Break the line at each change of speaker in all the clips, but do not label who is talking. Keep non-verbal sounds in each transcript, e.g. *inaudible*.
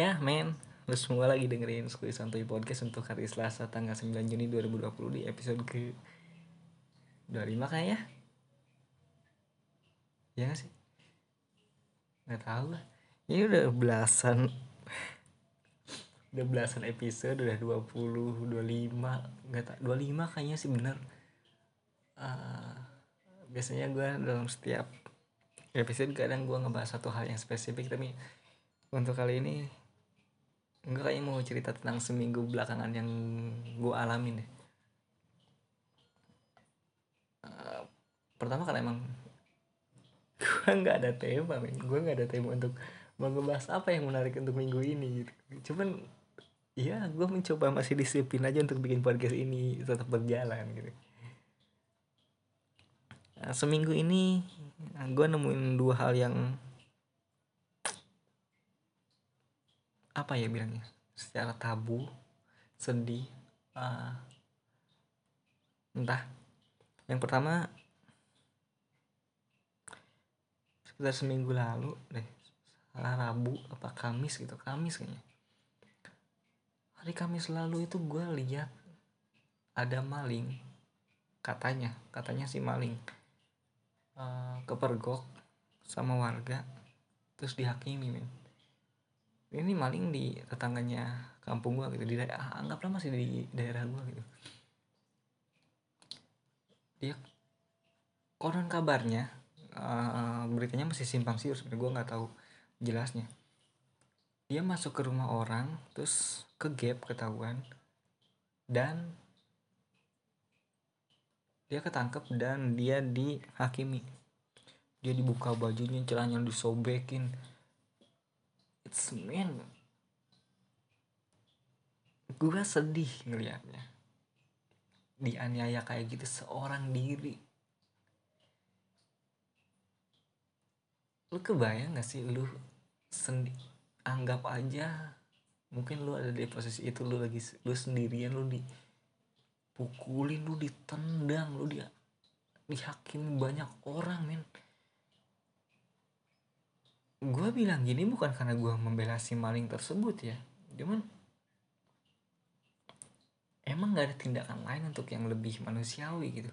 Ya men. Lu semua lagi dengerin Skui Santuy Podcast Untuk hari Selasa tanggal 9 Juni 2020 Di episode ke 25 kayaknya. Ya gak sih? Gak tau lah. Ini udah belasan Udah belasan episode Udah 20, 25 Gak tau, 25 kayaknya sih bener. Uh, Biasanya gue dalam setiap episode kadang gue ngebahas satu hal yang spesifik Tapi untuk kali ini Enggak kayaknya mau cerita tentang seminggu belakangan yang gue alamin deh. Uh, pertama kan emang *laughs* gue nggak ada tema, men. Gue nggak ada tema untuk mau ngebahas apa yang menarik untuk minggu ini gitu. Cuman ya gue mencoba masih disiplin aja untuk bikin podcast ini tetap berjalan gitu. Nah, seminggu ini gue nemuin dua hal yang apa ya bilangnya? Secara tabu sedih uh, entah. Yang pertama sekitar seminggu lalu deh salah Rabu apa Kamis gitu Kamis kayaknya. Hari Kamis lalu itu gue lihat ada maling katanya katanya si maling uh, kepergok sama warga terus dihakimi men ini maling di tetangganya kampung gua gitu di daerah ah, anggaplah masih di daerah gua gitu. Dia konon kabarnya uh, beritanya masih simpang siur sebenarnya gua nggak tahu jelasnya. Dia masuk ke rumah orang terus ke gap ketahuan dan dia ketangkep dan dia dihakimi. Dia dibuka bajunya celahnya disobekin it's man gue sedih ngelihatnya dianiaya kayak gitu seorang diri. Lu kebayang gak sih lu sendi anggap aja mungkin lu ada di posisi itu lu lagi lu sendirian lu dipukulin lu ditendang lu dia dihakimi banyak orang men gue bilang gini bukan karena gue membela si maling tersebut ya. Cuman emang gak ada tindakan lain untuk yang lebih manusiawi gitu.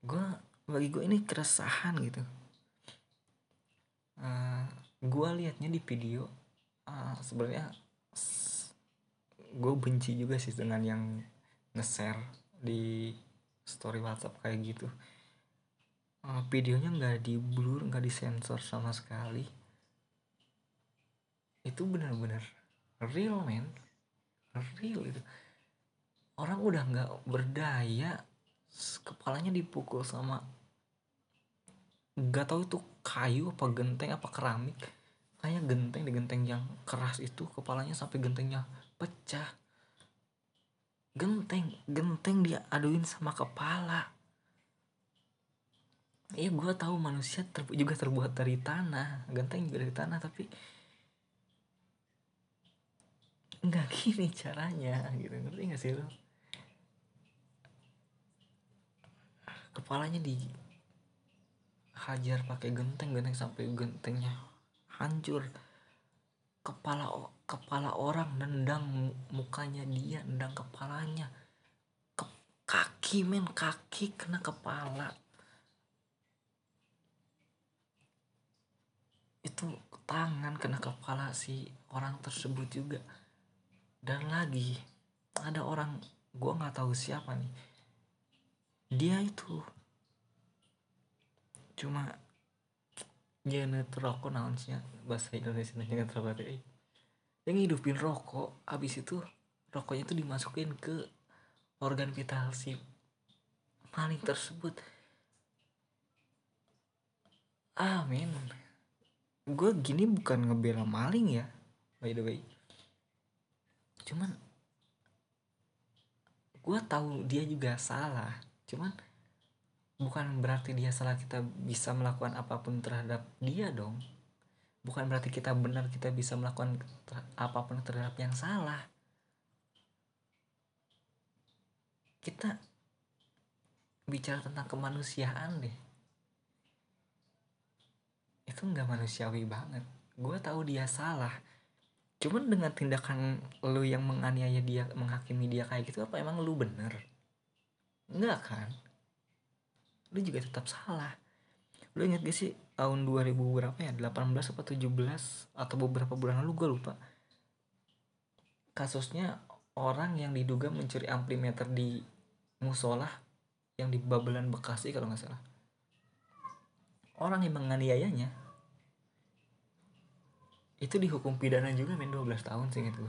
Gue bagi gue ini keresahan gitu. Uh, gue liatnya di video uh, sebenarnya gue benci juga sih dengan yang nge-share di story WhatsApp kayak gitu uh, videonya nggak di blur nggak disensor sama sekali. Itu benar-benar real man real itu. Orang udah nggak berdaya kepalanya dipukul sama nggak tahu itu kayu apa genteng apa keramik. Kayak genteng di genteng yang keras itu kepalanya sampai gentengnya pecah. Genteng genteng dia aduin sama kepala Iya gue tahu manusia ter juga terbuat dari tanah genteng juga dari tanah tapi nggak *laughs* gini caranya gitu. Ngerti gak sih lo? Kepalanya di hajar pakai genteng genteng sampai gentengnya hancur. Kepala kepala orang nendang mukanya dia nendang kepalanya. Ke kaki men kaki kena kepala itu tangan kena kepala si orang tersebut juga. Dan lagi ada orang gue nggak tahu siapa nih. Dia itu cuma jenis rokok naonsnya bahasa Indonesia jenis rokok yang ngidupin rokok abis itu rokoknya itu dimasukin ke organ vital si maling tersebut. Amin gue gini bukan ngebela maling ya by the way. Cuman gue tahu dia juga salah. Cuman bukan berarti dia salah kita bisa melakukan apa pun terhadap dia dong. Bukan berarti kita benar kita bisa melakukan apa pun terhadap yang salah. Kita bicara tentang kemanusiaan deh itu nggak manusiawi banget. Gue tahu dia salah. Cuman dengan tindakan lu yang menganiaya dia menghakimi dia kayak gitu apa emang lu bener? Enggak kan? Lu juga tetap salah. Lu inget gak sih tahun 2000 berapa ya? 18 atau 17 atau beberapa bulan lalu gue lupa. Kasusnya orang yang diduga mencuri amplimeter di musola yang di Babelan Bekasi kalau nggak salah orang yang menganiayanya. Itu dihukum pidana juga main 12 tahun sih itu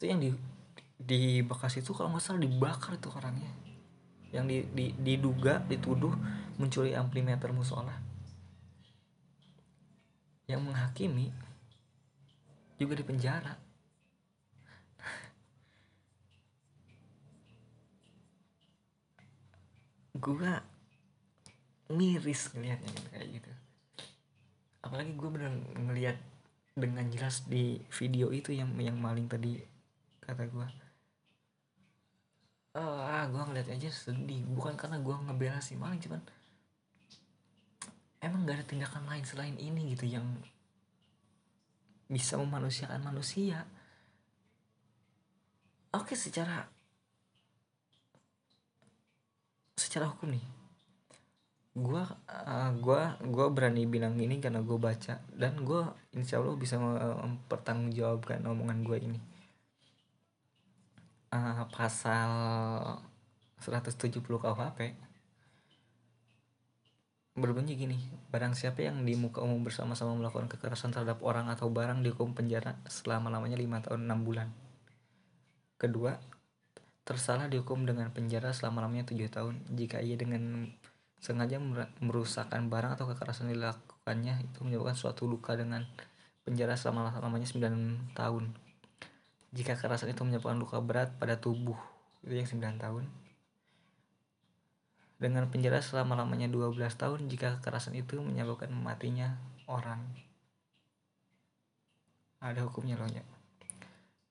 itu yang di di Bekasi itu kalau nggak salah dibakar itu orangnya. Yang di, di, diduga dituduh mencuri amplimeter musola. Yang menghakimi juga di penjara. *laughs* Gua miris ngelihatnya gitu, kayak gitu. Apalagi gue bener ngelihat dengan jelas di video itu yang yang maling tadi kata gue oh, ah gue ngeliat aja sedih. Bukan karena gue ngebela si maling cuman emang gak ada tindakan lain selain ini gitu yang bisa memanusiakan manusia. Oke secara secara hukum nih gua uh, gua gua berani bilang ini karena gue baca. Dan gua insya Allah bisa mempertanggungjawabkan omongan gue ini. Uh, pasal 170 KUHP berbunyi gini barang siapa yang di muka umum bersama-sama melakukan kekerasan terhadap orang atau barang dihukum penjara selama lamanya lima tahun enam bulan. Kedua tersalah dihukum dengan penjara selama lamanya tujuh tahun. Jika ia dengan sengaja merusakkan barang atau kekerasan dilakukannya itu menyebabkan suatu luka dengan penjara selama lamanya 9 tahun. Jika kekerasan itu menyebabkan luka berat pada tubuh itu yang 9 tahun. Dengan penjara selama lamanya 12 tahun jika kekerasan itu menyebabkan matinya orang. Ada hukumnya loh ya.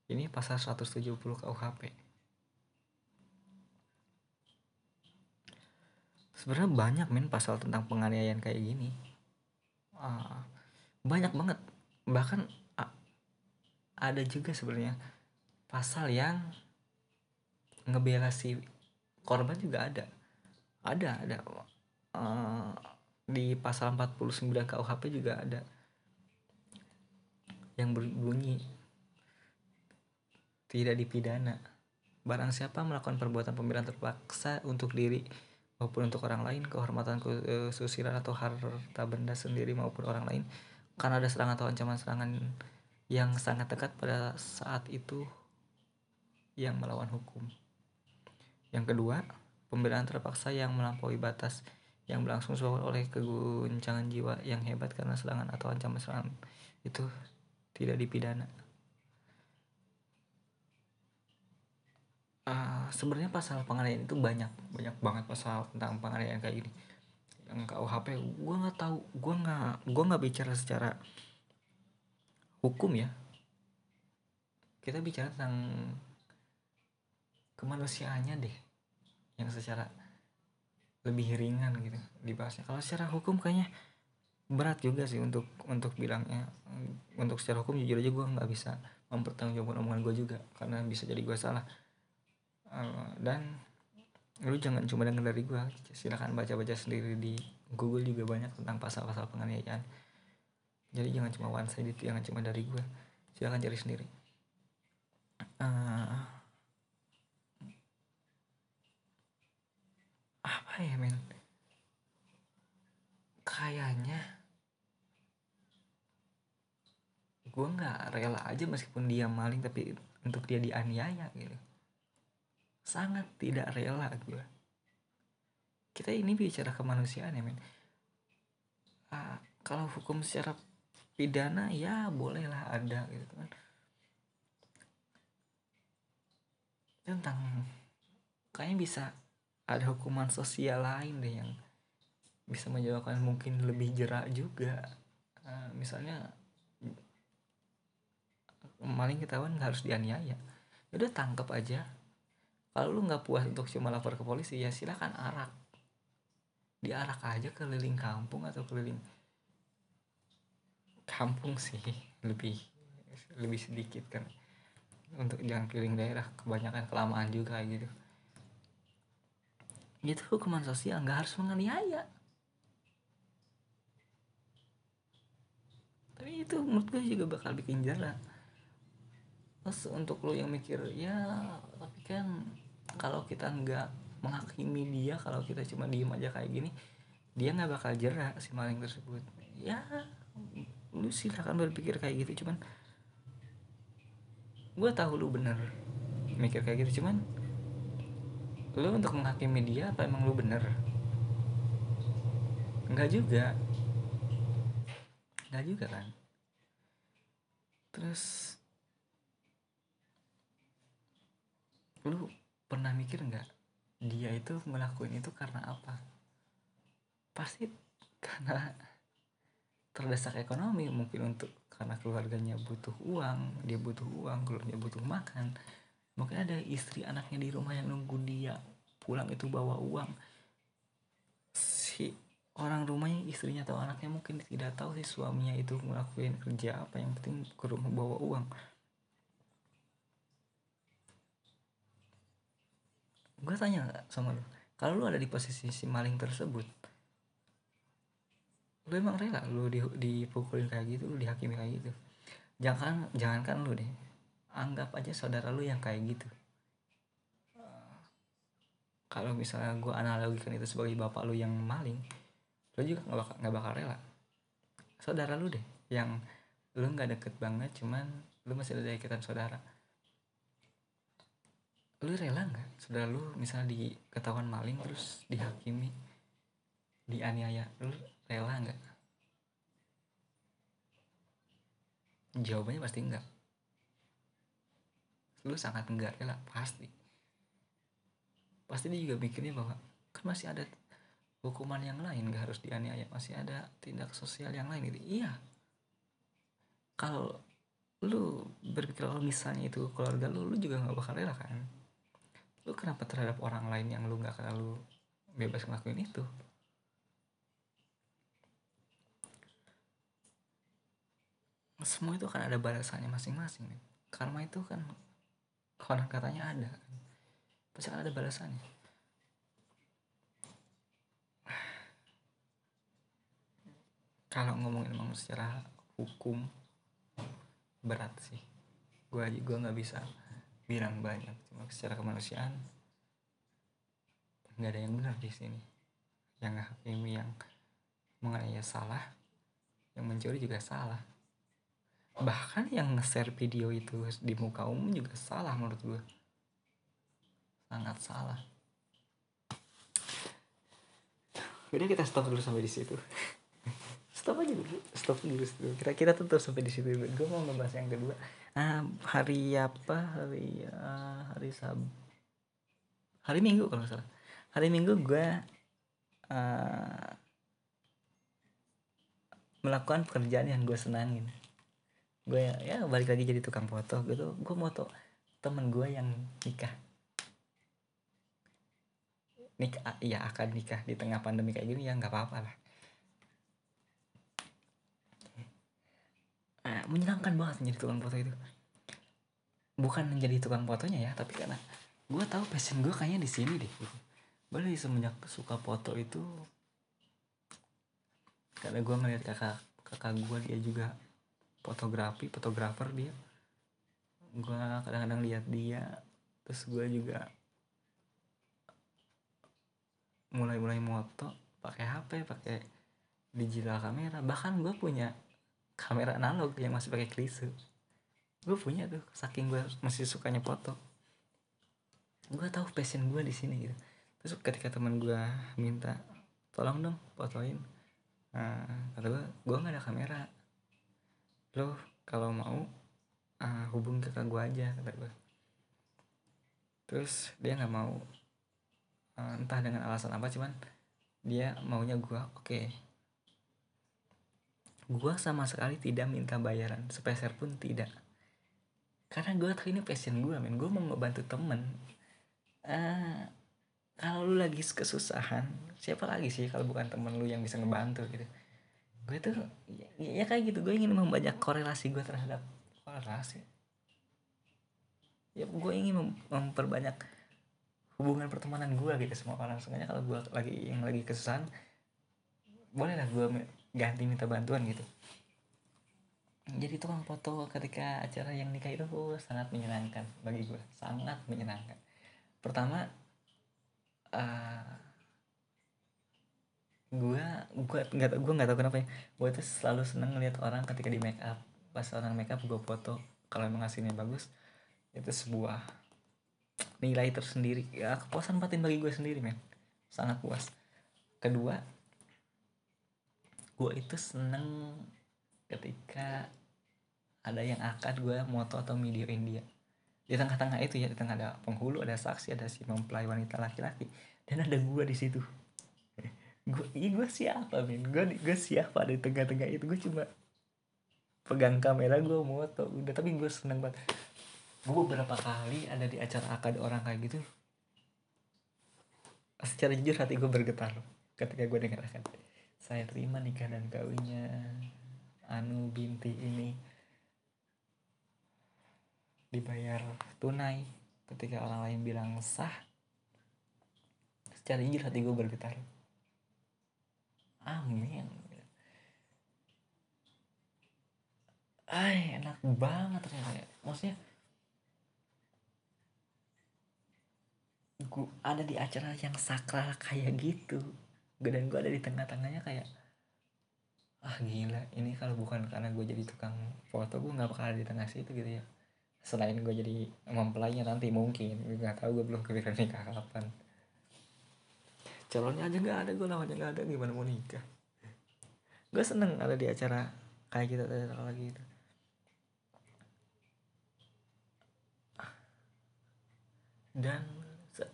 Ini pasal 170 KUHP sebenarnya banyak men pasal tentang penganiayaan kayak gini. Uh, banyak banget. Bahkan uh, ada juga sebenarnya pasal yang ngebela si korban juga ada. Ada ada. Uh, di pasal 49 KUHP juga ada. Yang berbunyi tidak dipidana. Barang siapa melakukan perbuatan pembelaan terpaksa untuk diri maupun untuk orang lain kehormatan kesusilaan atau harta benda sendiri maupun orang lain karena ada serangan atau ancaman serangan yang sangat dekat pada saat itu yang melawan hukum. Yang kedua, pembelaan terpaksa yang melampaui batas yang berlangsung oleh keguncangan jiwa yang hebat karena serangan atau ancaman serangan itu tidak dipidana. Uh, sebenarnya pasal penganiayaan itu banyak banyak banget pasal tentang penganiayaan kayak gini. Yang KUHP gue nggak tahu gue nggak gue nggak bicara secara hukum ya. Kita bicara tentang kemanusiaannya deh yang secara lebih ringan gitu dibahasnya. Kalau secara hukum kayaknya berat juga sih untuk untuk bilangnya. Untuk secara hukum jujur aja gue nggak bisa mempertanggungjawabkan omongan gue juga karena bisa jadi gue salah dan lu jangan cuma dengar dari gua. Silakan baca-baca sendiri di Google juga banyak tentang pasal-pasal penganiayaan. Jadi jangan cuma one sided jangan cuma dari gua. Silakan cari sendiri. Uh, apa ya men kayaknya gue nggak rela aja meskipun dia maling tapi untuk dia dianiaya gitu sangat tidak rela gue kita ini bicara kemanusiaan ya men uh, kalau hukum secara pidana ya bolehlah ada gitu kan. Tentang kayaknya bisa ada hukuman sosial lain deh yang bisa menyebabkan mungkin lebih jerak juga. Uh, misalnya maling ketahuan harus dianiaya. Ya udah tangkap aja kalau lu nggak puas untuk cuma lapor ke polisi ya silahkan arak. Diarak aja keliling kampung atau keliling kampung sih *laughs* lebih lebih sedikit kan. Untuk jangan keliling daerah kebanyakan kelamaan juga gitu. Itu hukuman sosial nggak harus menganiaya. Tapi itu menurut gue juga bakal bikin jerah terus untuk lo yang mikir ya tapi kan kalau kita nggak menghakimi dia kalau kita cuma diem aja kayak gini dia nggak bakal jerah si maling tersebut. Ya lu silahkan berpikir kayak gitu cuman gue tahu lu bener mikir kayak gitu cuman lu untuk menghakimi dia apa emang lu bener? Nggak juga. Nggak juga kan? Terus lu pernah mikir nggak dia itu ngelakuin itu karena apa? Pasti karena terdesak ekonomi mungkin untuk karena keluarganya butuh uang dia butuh uang keluarganya butuh makan. Mungkin ada istri anaknya di rumah yang nunggu dia pulang itu bawa uang. Si orang rumahnya istrinya atau anaknya mungkin tidak tahu si suaminya itu ngelakuin kerja apa yang penting ke rumah bawa uang gue tanya sama lu kalau lu ada di posisi si maling tersebut lu emang rela lu di, dipukulin kayak gitu lu dihakimi kayak gitu? Jangan jangankan lu deh anggap aja saudara lu yang kayak gitu. Kalau misalnya gue analogikan itu sebagai bapak lu yang maling lu juga nggak bakal nggak bakal rela. Saudara lu deh yang lu nggak deket banget cuman lu masih ada ikatan saudara lu rela nggak? Saudara lu misalnya di ketahuan maling terus dihakimi dianiaya lu rela nggak? Jawabannya pasti enggak lu sangat enggak rela pasti. Pasti dia juga mikirnya bahwa kan masih ada hukuman yang lain gak harus dianiaya masih ada tindak sosial yang lain gitu. Iya. Kalau lu berpikir kalau misalnya itu keluarga lu lu juga nggak bakal rela kan lu kenapa terhadap orang lain yang lu nggak kenal lu bebas ngelakuin itu? Semua itu kan ada balasannya masing-masing nih karma itu kan konon katanya ada kan. Pasti kan ada balasannya. Kalau ngomongin emang secara hukum berat sih. Gue aja gue nggak bisa bilang banyak. Cuma secara kemanusiaan nggak ada yang benar di sini. Yang hakimi yang mengenai salah yang mencuri juga salah. Bahkan yang nge-share video itu di muka umum juga salah menurut gue sangat salah. Udah kita stop dulu sampai di situ. *laughs* Stop aja dulu. Stop dulu kira kita tutup sampai di situ. Gue mau ngebahas yang kedua ah, hari apa? Hari uh, hari sab hari minggu kalau salah. Hari minggu gue uh, melakukan pekerjaan yang gue senangin. Gue ya, ya balik lagi jadi tukang foto gitu. Gue foto temen gue yang nikah. Nikah ya akan nikah di tengah pandemi kayak gini ya nggak apa-apa lah menyenangkan banget menjadi tukang foto itu. Bukan menjadi tukang fotonya ya tapi karena gue tahu passion gue kayaknya di sini deh dari semenjak suka foto itu karena gue ngeliat kakak kakak gue dia juga fotografi fotografer dia. Gue kadang-kadang lihat dia terus gue juga mulai-mulai moto pakai HP pakai digital kamera. Bahkan gue punya kamera analog yang masih pakai klise. Gue punya tuh saking gue masih sukanya foto. Gue tahu passion gue di sini gitu. Terus ketika teman gue minta tolong dong fotoin. Nah, kata gue gue nggak ada kamera. Lo kalau mau uh, hubung ke gue aja kata gue terus dia nggak mau uh, entah dengan alasan apa cuman dia maunya gue oke. okay, gue sama sekali tidak minta bayaran sepeser pun tidak. Karena gue tahu ini passion gue men. Gue mau ngebantu temen. Uh, kalau lu lagi kesusahan siapa lagi sih kalau bukan temen lu yang bisa ngebantu gitu? Gue tuh ya, ya kayak gitu. Gue ingin membanyak korelasi gue terhadap rahasia ya gue ingin mem- memperbanyak hubungan pertemanan gue gitu semua orang. Sengaja kalau gue lagi yang lagi kesusahan boleh lah gue ganti minta bantuan gitu. Jadi tukang foto ketika acara yang nikah itu oh, sangat menyenangkan. Bagi gue sangat menyenangkan. Pertama eh gue gue nggak gue nggak tahu kenapa ya. Gue tuh selalu seneng ngeliat orang ketika di make up. Pas orang make up gue foto. Kalau emang hasilnya bagus itu sebuah nilai tersendiri. Ya kepuasan batin bagi gue sendiri men. Sangat puas. Kedua gue itu seneng ketika ada yang akad gue moto atau videoin dia di tengah-tengah itu ya di tengah ada penghulu ada saksi ada si mempelai wanita laki-laki dan ada gue di situ. Gue gue siapa min? Gue gue siapa di tengah-tengah itu? Gue cuma pegang kamera gue moto udah. Tapi gue seneng banget. Gue beberapa kali ada di acara akad orang kayak gitu. Secara jujur hati gue bergetar ketika gue dengar akad saya terima nikah dan kawinnya. Anu binti ini dibayar tunai ketika orang lain bilang sah. Secara jujur hati gue bergetar. Amin. Ay enak banget ternyata ya. maksudnya gue ada di acara yang sakral kayak gitu dan gue ada di tengah-tengahnya kayak ah gila ini kalau bukan karena gue jadi tukang foto gue nggak bakal ada di tengah situ gitu ya. Selain gue jadi mempelainya nanti mungkin. Gue nggak tahu gue belum kepikiran nikah kapan. Calonnya aja nggak ada gue namanya nggak ada gimana mau nikah? Gue seneng ada di acara kayak gitu acara lagi itu dan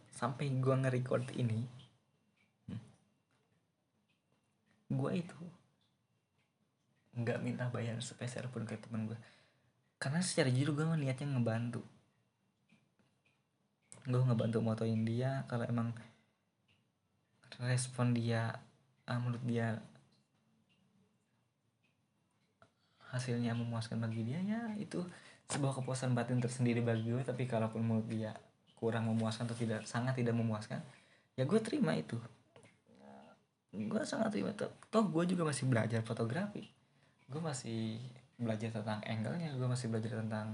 sampai gue nge-record ini gue itu nggak minta bayar sepeser pun ke temen gue karena secara jujur gue niatnya ngebantu. Gue ngebantu motoin dia kalau emang respon dia ah, menurut dia hasilnya memuaskan bagi dia ya itu sebuah kepuasan batin tersendiri bagi gue tapi kalaupun menurut dia kurang memuaskan atau tidak sangat tidak memuaskan ya gue terima itu gue sangat terima toh toh gue juga masih belajar fotografi. Gue masih belajar tentang angle-nya. Gue masih belajar tentang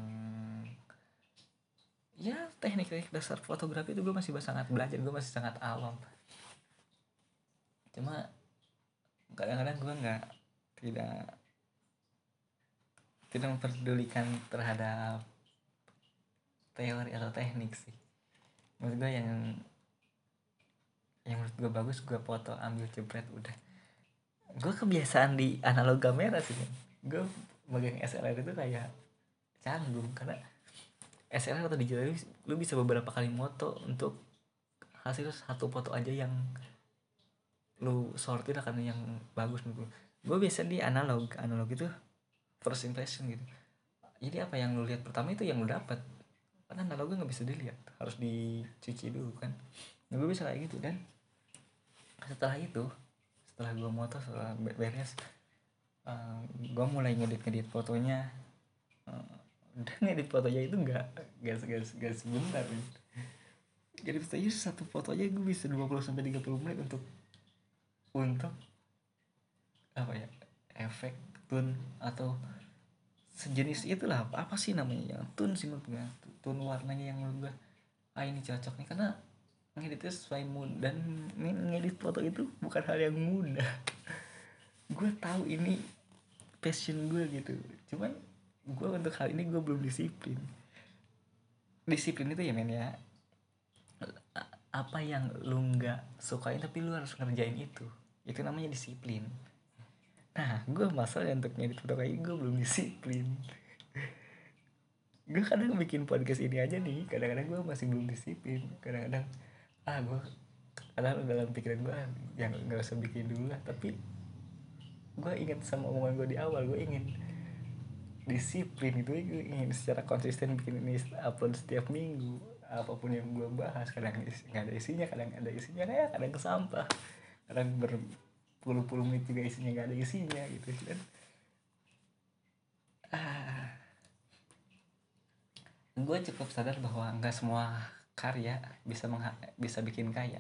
ya teknik-teknik dasar fotografi itu gue masih sangat belajar. Gue masih sangat awam. Cuma kadang-kadang gue nggak tidak tidak memperdulikan terhadap teori atau teknik sih. Menurut gue yang yang menurut gue bagus gue foto ambil jepret udah. Gue kebiasaan di analog kamera sih gue megang SLR itu kayak canggung karena SLR atau digital itu lu bisa beberapa kali moto untuk hasil satu foto aja yang lu sortir akan yang bagus menurut gue biasa di analog analog itu first impression gitu. Jadi apa yang lu lihat pertama itu yang lu dapat. Karena analognya nggak bisa dilihat harus dicuci dulu kan nah, gue bisa kayak gitu dan. Setelah itu setelah gue moto setelah be- beres uh, gue mulai ngedit ngedit fotonya. Uh, dan ngedit fotonya itu nggak gas gas gas sebentar men. jadi fotonya satu foto aja gue bisa 20 sampai 30 menit untuk untuk apa ya efek tune atau sejenis itulah. Apa, apa sih namanya yang tune sih menurut gue tune warnanya yang menurut gue ah ini cocok nih karena ngeditnya sesuai mood. Dan ini ngedit foto itu bukan hal yang mudah. *laughs* Gue tahu ini passion gue gitu. Cuman gue untuk hal ini gue belum disiplin. Disiplin itu ya men ya. Apa yang lu nggak sukain tapi lu harus ngerjain itu. Itu namanya disiplin. Nah gue masalah untuk ngedit foto kayak gue belum disiplin. *laughs* Gue kadang bikin podcast ini aja nih. Kadang-kadang gue masih belum disiplin. Kadang-kadang ah gue kadang dalam pikiran gue yang nggak usah bikin dulu lah tapi gue ingat sama omongan gue di awal gue ingin disiplin itu gue ingin secara konsisten bikin ini upload setiap minggu. Apa pun yang gue bahas kadang nggak ada isinya kadang ada isinya kayak kadang kesampah kadang berpuluh-puluh menit juga isinya nggak ada isinya gitu kan. Ah.
Gue cukup sadar bahwa nggak semua karya bisa mengha- bisa bikin kaya.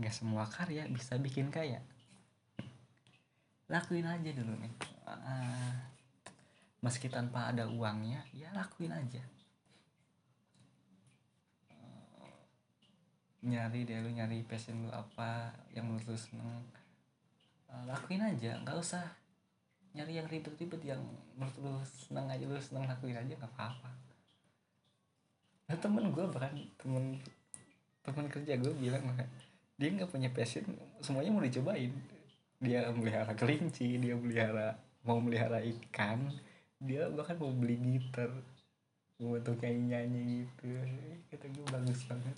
Nggak semua karya bisa bikin kaya. Lakuin aja dulu nih Ah, meski tanpa ada uangnya ya lakuin aja. Eh, nyari deh lu nyari passion lu apa yang menurut lu seneng. Eh, lakuin aja nggak usah nyari yang ribet-ribet yang menurut lu seneng aja lu seneng lakuin aja nggak apa-apa nah, temen gue bahkan temen temen kerja gue bilang dia nggak punya passion semuanya mau dicobain. Dia melihara kelinci dia melihara mau melihara ikan dia bahkan mau beli gitar mau untuk nyanyi nyanyi gitu. Kata gue bagus banget.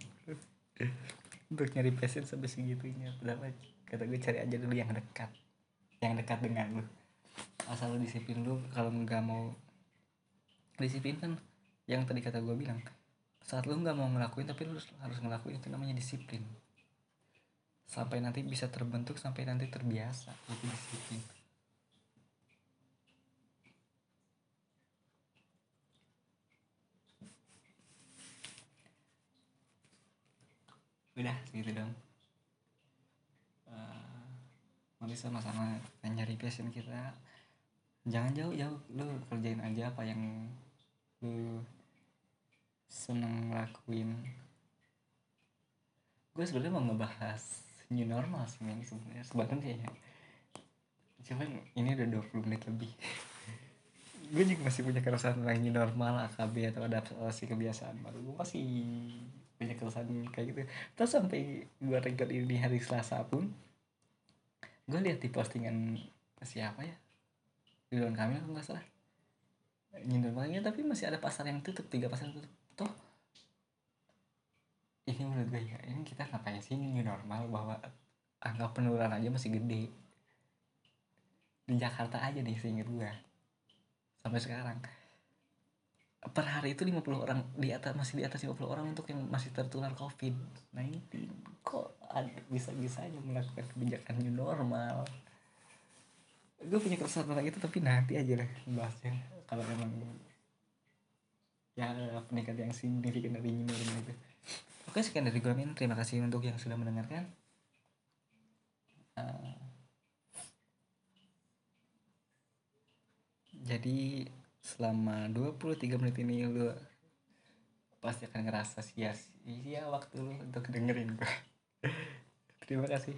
Untuk nyari passion sampai segitunya padahal kata gue cari aja dulu yang dekat yang dekat dengan lu. Asal lu disiplin lu kalau nggak mau disiplin kan yang tadi kata gue bilang saat lu nggak mau ngelakuin tapi lu harus ngelakuin itu namanya disiplin. Sampai nanti bisa terbentuk sampai nanti terbiasa itu disiplin. Udah segitu dong. Eh, nanti sama-sama nyari passion kita. Jangan jauh-jauh lu kerjain aja apa yang lu seneng lakuin gue sebenarnya mau ngebahas new normal sih men sebenarnya. Sebenarnya ya cuman ini udah 20 menit lebih. *laughs* Gue juga masih punya keresahan tentang new normal AKB atau adaptasi kebiasaan baru. Gue masih punya keresahan kayak gitu. Terus sampai gue record ini hari Selasa pun gue lihat di postingan siapa ya? Ridwan Kamil nggak salah. New normalnya tapi masih ada pasar yang tutup tiga pasar tutup ini menurut gue ya ini kita ngapain sih? New normal bahwa angka penularan aja masih gede. Di Jakarta aja nih seinget gue sampai sekarang. Per hari itu 50 orang di atas masih di atas 50 orang untuk yang masih tertular covid 19 kok ada- bisa-bisanya melakukan kebijakan new normal? Gue punya keresahan tentang itu tapi nanti aja lah bahasnya kalau emang ya peningkat yang signifikan dari new normal itu oke sekian dari gue Min. Terima kasih untuk yang sudah mendengarkan. Eh, jadi selama 23 menit ini lu pasti akan ngerasa sia-sia waktu lu untuk dengerin gue *laughs* terima kasih